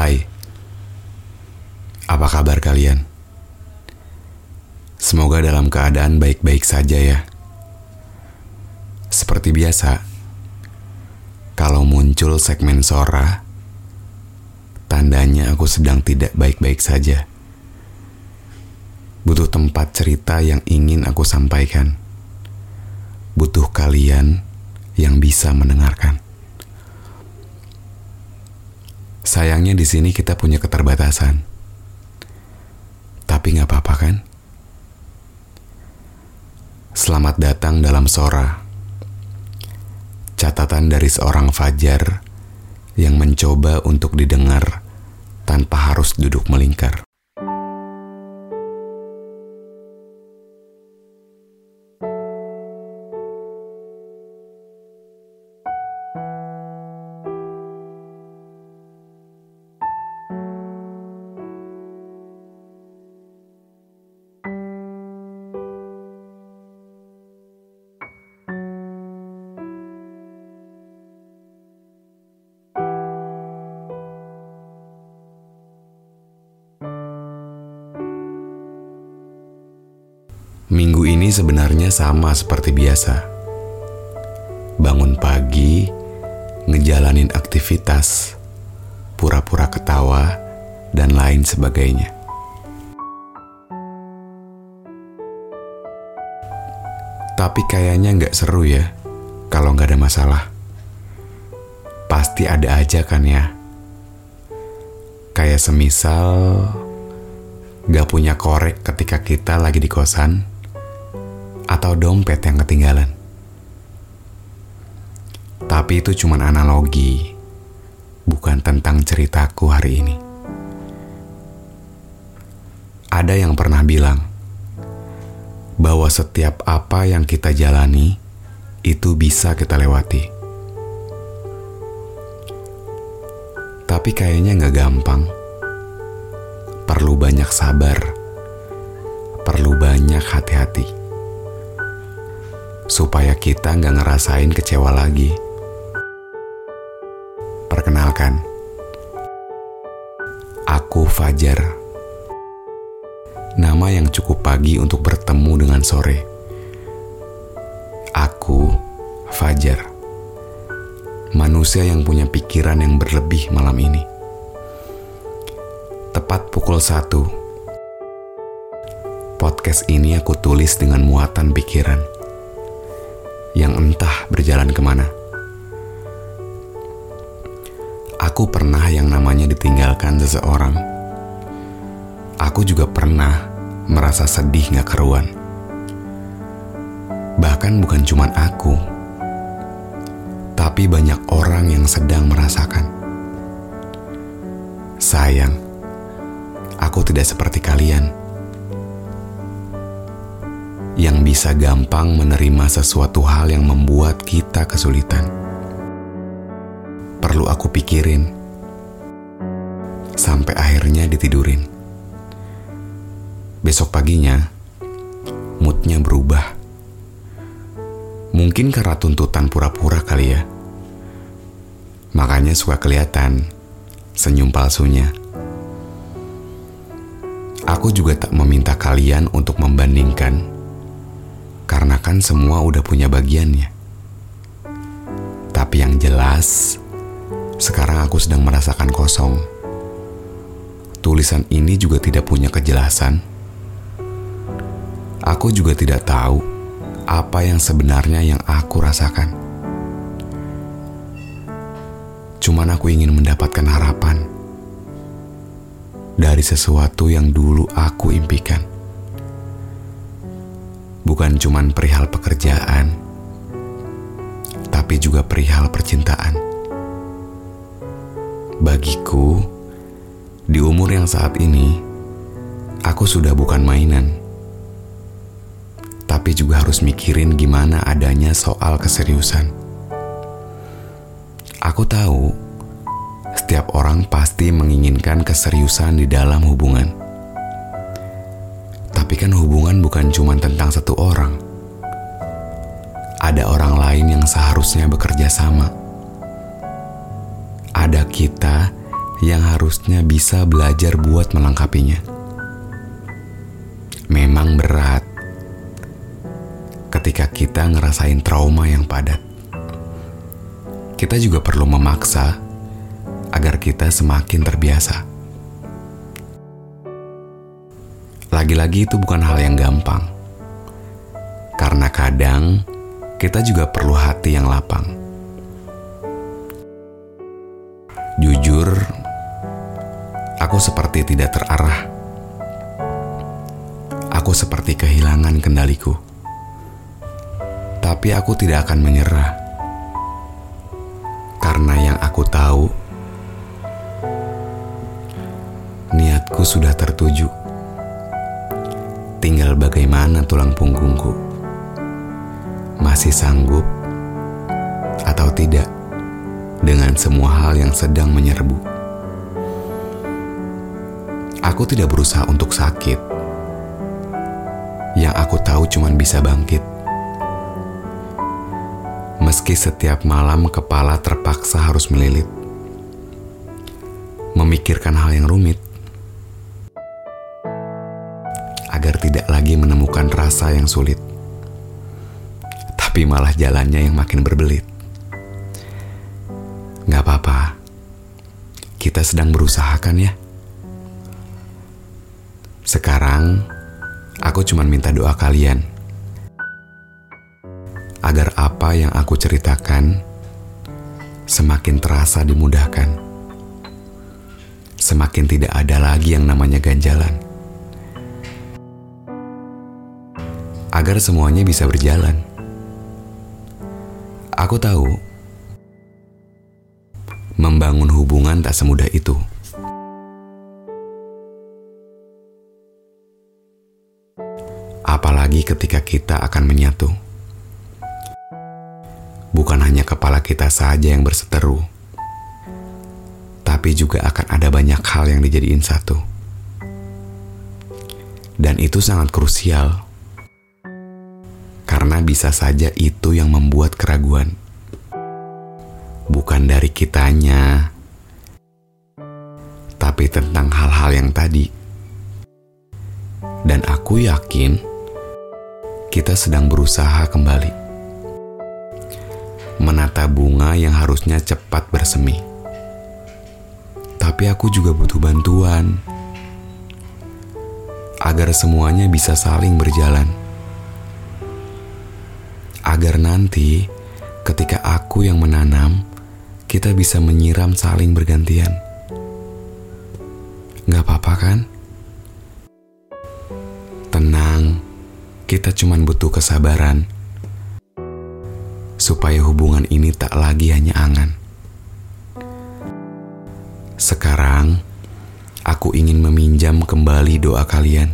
Hai, apa kabar kalian? Semoga dalam keadaan baik-baik saja ya. Seperti biasa, kalau muncul segmen Sora, tandanya aku sedang tidak baik-baik saja. Butuh tempat cerita yang ingin aku sampaikan. Butuh kalian yang bisa mendengarkan. Sayangnya di sini kita punya keterbatasan. Tapi nggak apa-apa kan? Selamat datang dalam Sora. Catatan dari seorang Fajar yang mencoba untuk didengar tanpa harus duduk melingkar. Minggu ini sebenarnya sama seperti biasa. Bangun pagi, ngejalanin aktivitas, pura-pura ketawa, dan lain sebagainya. Tapi kayaknya nggak seru ya kalau nggak ada masalah. Pasti ada aja kan ya. Kayak semisal gak punya korek ketika kita lagi di kosan atau dompet yang ketinggalan. Tapi itu cuma analogi, bukan tentang ceritaku hari ini. Ada yang pernah bilang bahwa setiap apa yang kita jalani itu bisa kita lewati. Tapi kayaknya nggak gampang. Perlu banyak sabar, perlu banyak hati-hati supaya kita nggak ngerasain kecewa lagi. Perkenalkan, aku Fajar. Nama yang cukup pagi untuk bertemu dengan sore. Aku Fajar. Manusia yang punya pikiran yang berlebih malam ini. Tepat pukul satu, podcast ini aku tulis dengan muatan pikiran yang entah berjalan ke mana. Aku pernah yang namanya ditinggalkan seseorang. Aku juga pernah merasa sedih gak keruan. Bahkan bukan cuma aku, tapi banyak orang yang sedang merasakan. Sayang, aku tidak seperti kalian yang bisa gampang menerima sesuatu hal yang membuat kita kesulitan. Perlu aku pikirin sampai akhirnya ditidurin. Besok paginya, moodnya berubah. Mungkin karena tuntutan pura-pura kali ya. Makanya suka kelihatan senyum palsunya. Aku juga tak meminta kalian untuk membandingkan karena kan semua udah punya bagiannya. Tapi yang jelas, sekarang aku sedang merasakan kosong. Tulisan ini juga tidak punya kejelasan. Aku juga tidak tahu apa yang sebenarnya yang aku rasakan. Cuman aku ingin mendapatkan harapan dari sesuatu yang dulu aku impikan bukan cuman perihal pekerjaan, tapi juga perihal percintaan. Bagiku, di umur yang saat ini, aku sudah bukan mainan. Tapi juga harus mikirin gimana adanya soal keseriusan. Aku tahu, setiap orang pasti menginginkan keseriusan di dalam hubungan. Tapi kan hubungan bukan cuma tentang satu orang. Ada orang lain yang seharusnya bekerja sama. Ada kita yang harusnya bisa belajar buat melengkapinya. Memang berat ketika kita ngerasain trauma yang padat. Kita juga perlu memaksa agar kita semakin terbiasa. Lagi-lagi itu bukan hal yang gampang. Karena kadang kita juga perlu hati yang lapang. Jujur, aku seperti tidak terarah. Aku seperti kehilangan kendaliku. Tapi aku tidak akan menyerah. Karena yang aku tahu niatku sudah tertuju. Tinggal bagaimana tulang punggungku. Masih sanggup atau tidak dengan semua hal yang sedang menyerbu. Aku tidak berusaha untuk sakit. Yang aku tahu cuma bisa bangkit. Meski setiap malam kepala terpaksa harus melilit. Memikirkan hal yang rumit agar tidak lagi menemukan rasa yang sulit. Tapi malah jalannya yang makin berbelit. Gak apa-apa, kita sedang berusaha kan ya? Sekarang, aku cuma minta doa kalian. Agar apa yang aku ceritakan semakin terasa dimudahkan. Semakin tidak ada lagi yang namanya ganjalan agar semuanya bisa berjalan. Aku tahu membangun hubungan tak semudah itu. Apalagi ketika kita akan menyatu. Bukan hanya kepala kita saja yang berseteru, tapi juga akan ada banyak hal yang dijadiin satu. Dan itu sangat krusial bisa saja itu yang membuat keraguan. Bukan dari kitanya, tapi tentang hal-hal yang tadi. Dan aku yakin kita sedang berusaha kembali menata bunga yang harusnya cepat bersemi. Tapi aku juga butuh bantuan agar semuanya bisa saling berjalan agar nanti ketika aku yang menanam, kita bisa menyiram saling bergantian. Gak apa-apa kan? Tenang, kita cuma butuh kesabaran supaya hubungan ini tak lagi hanya angan. Sekarang, aku ingin meminjam kembali doa kalian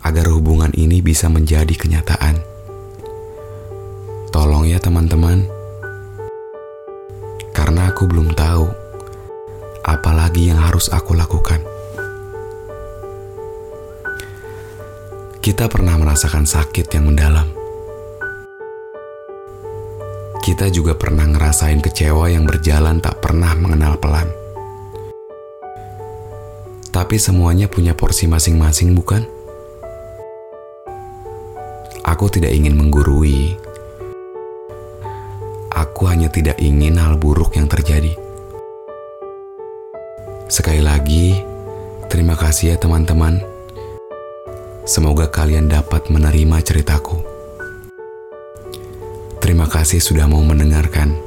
agar hubungan ini bisa menjadi kenyataan. Tolong ya teman-teman. Karena aku belum tahu apa lagi yang harus aku lakukan. Kita pernah merasakan sakit yang mendalam kita juga pernah ngerasain kecewa yang berjalan tak pernah mengenal pelan. Tapi semuanya punya porsi masing-masing, bukan? Aku tidak ingin menggurui. Aku hanya tidak ingin hal buruk yang terjadi. Sekali lagi, terima kasih ya teman-teman. Semoga kalian dapat menerima ceritaku. Terima kasih sudah mau mendengarkan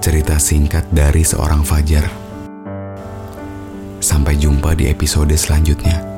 cerita singkat dari seorang Fajar. Sampai jumpa di episode selanjutnya.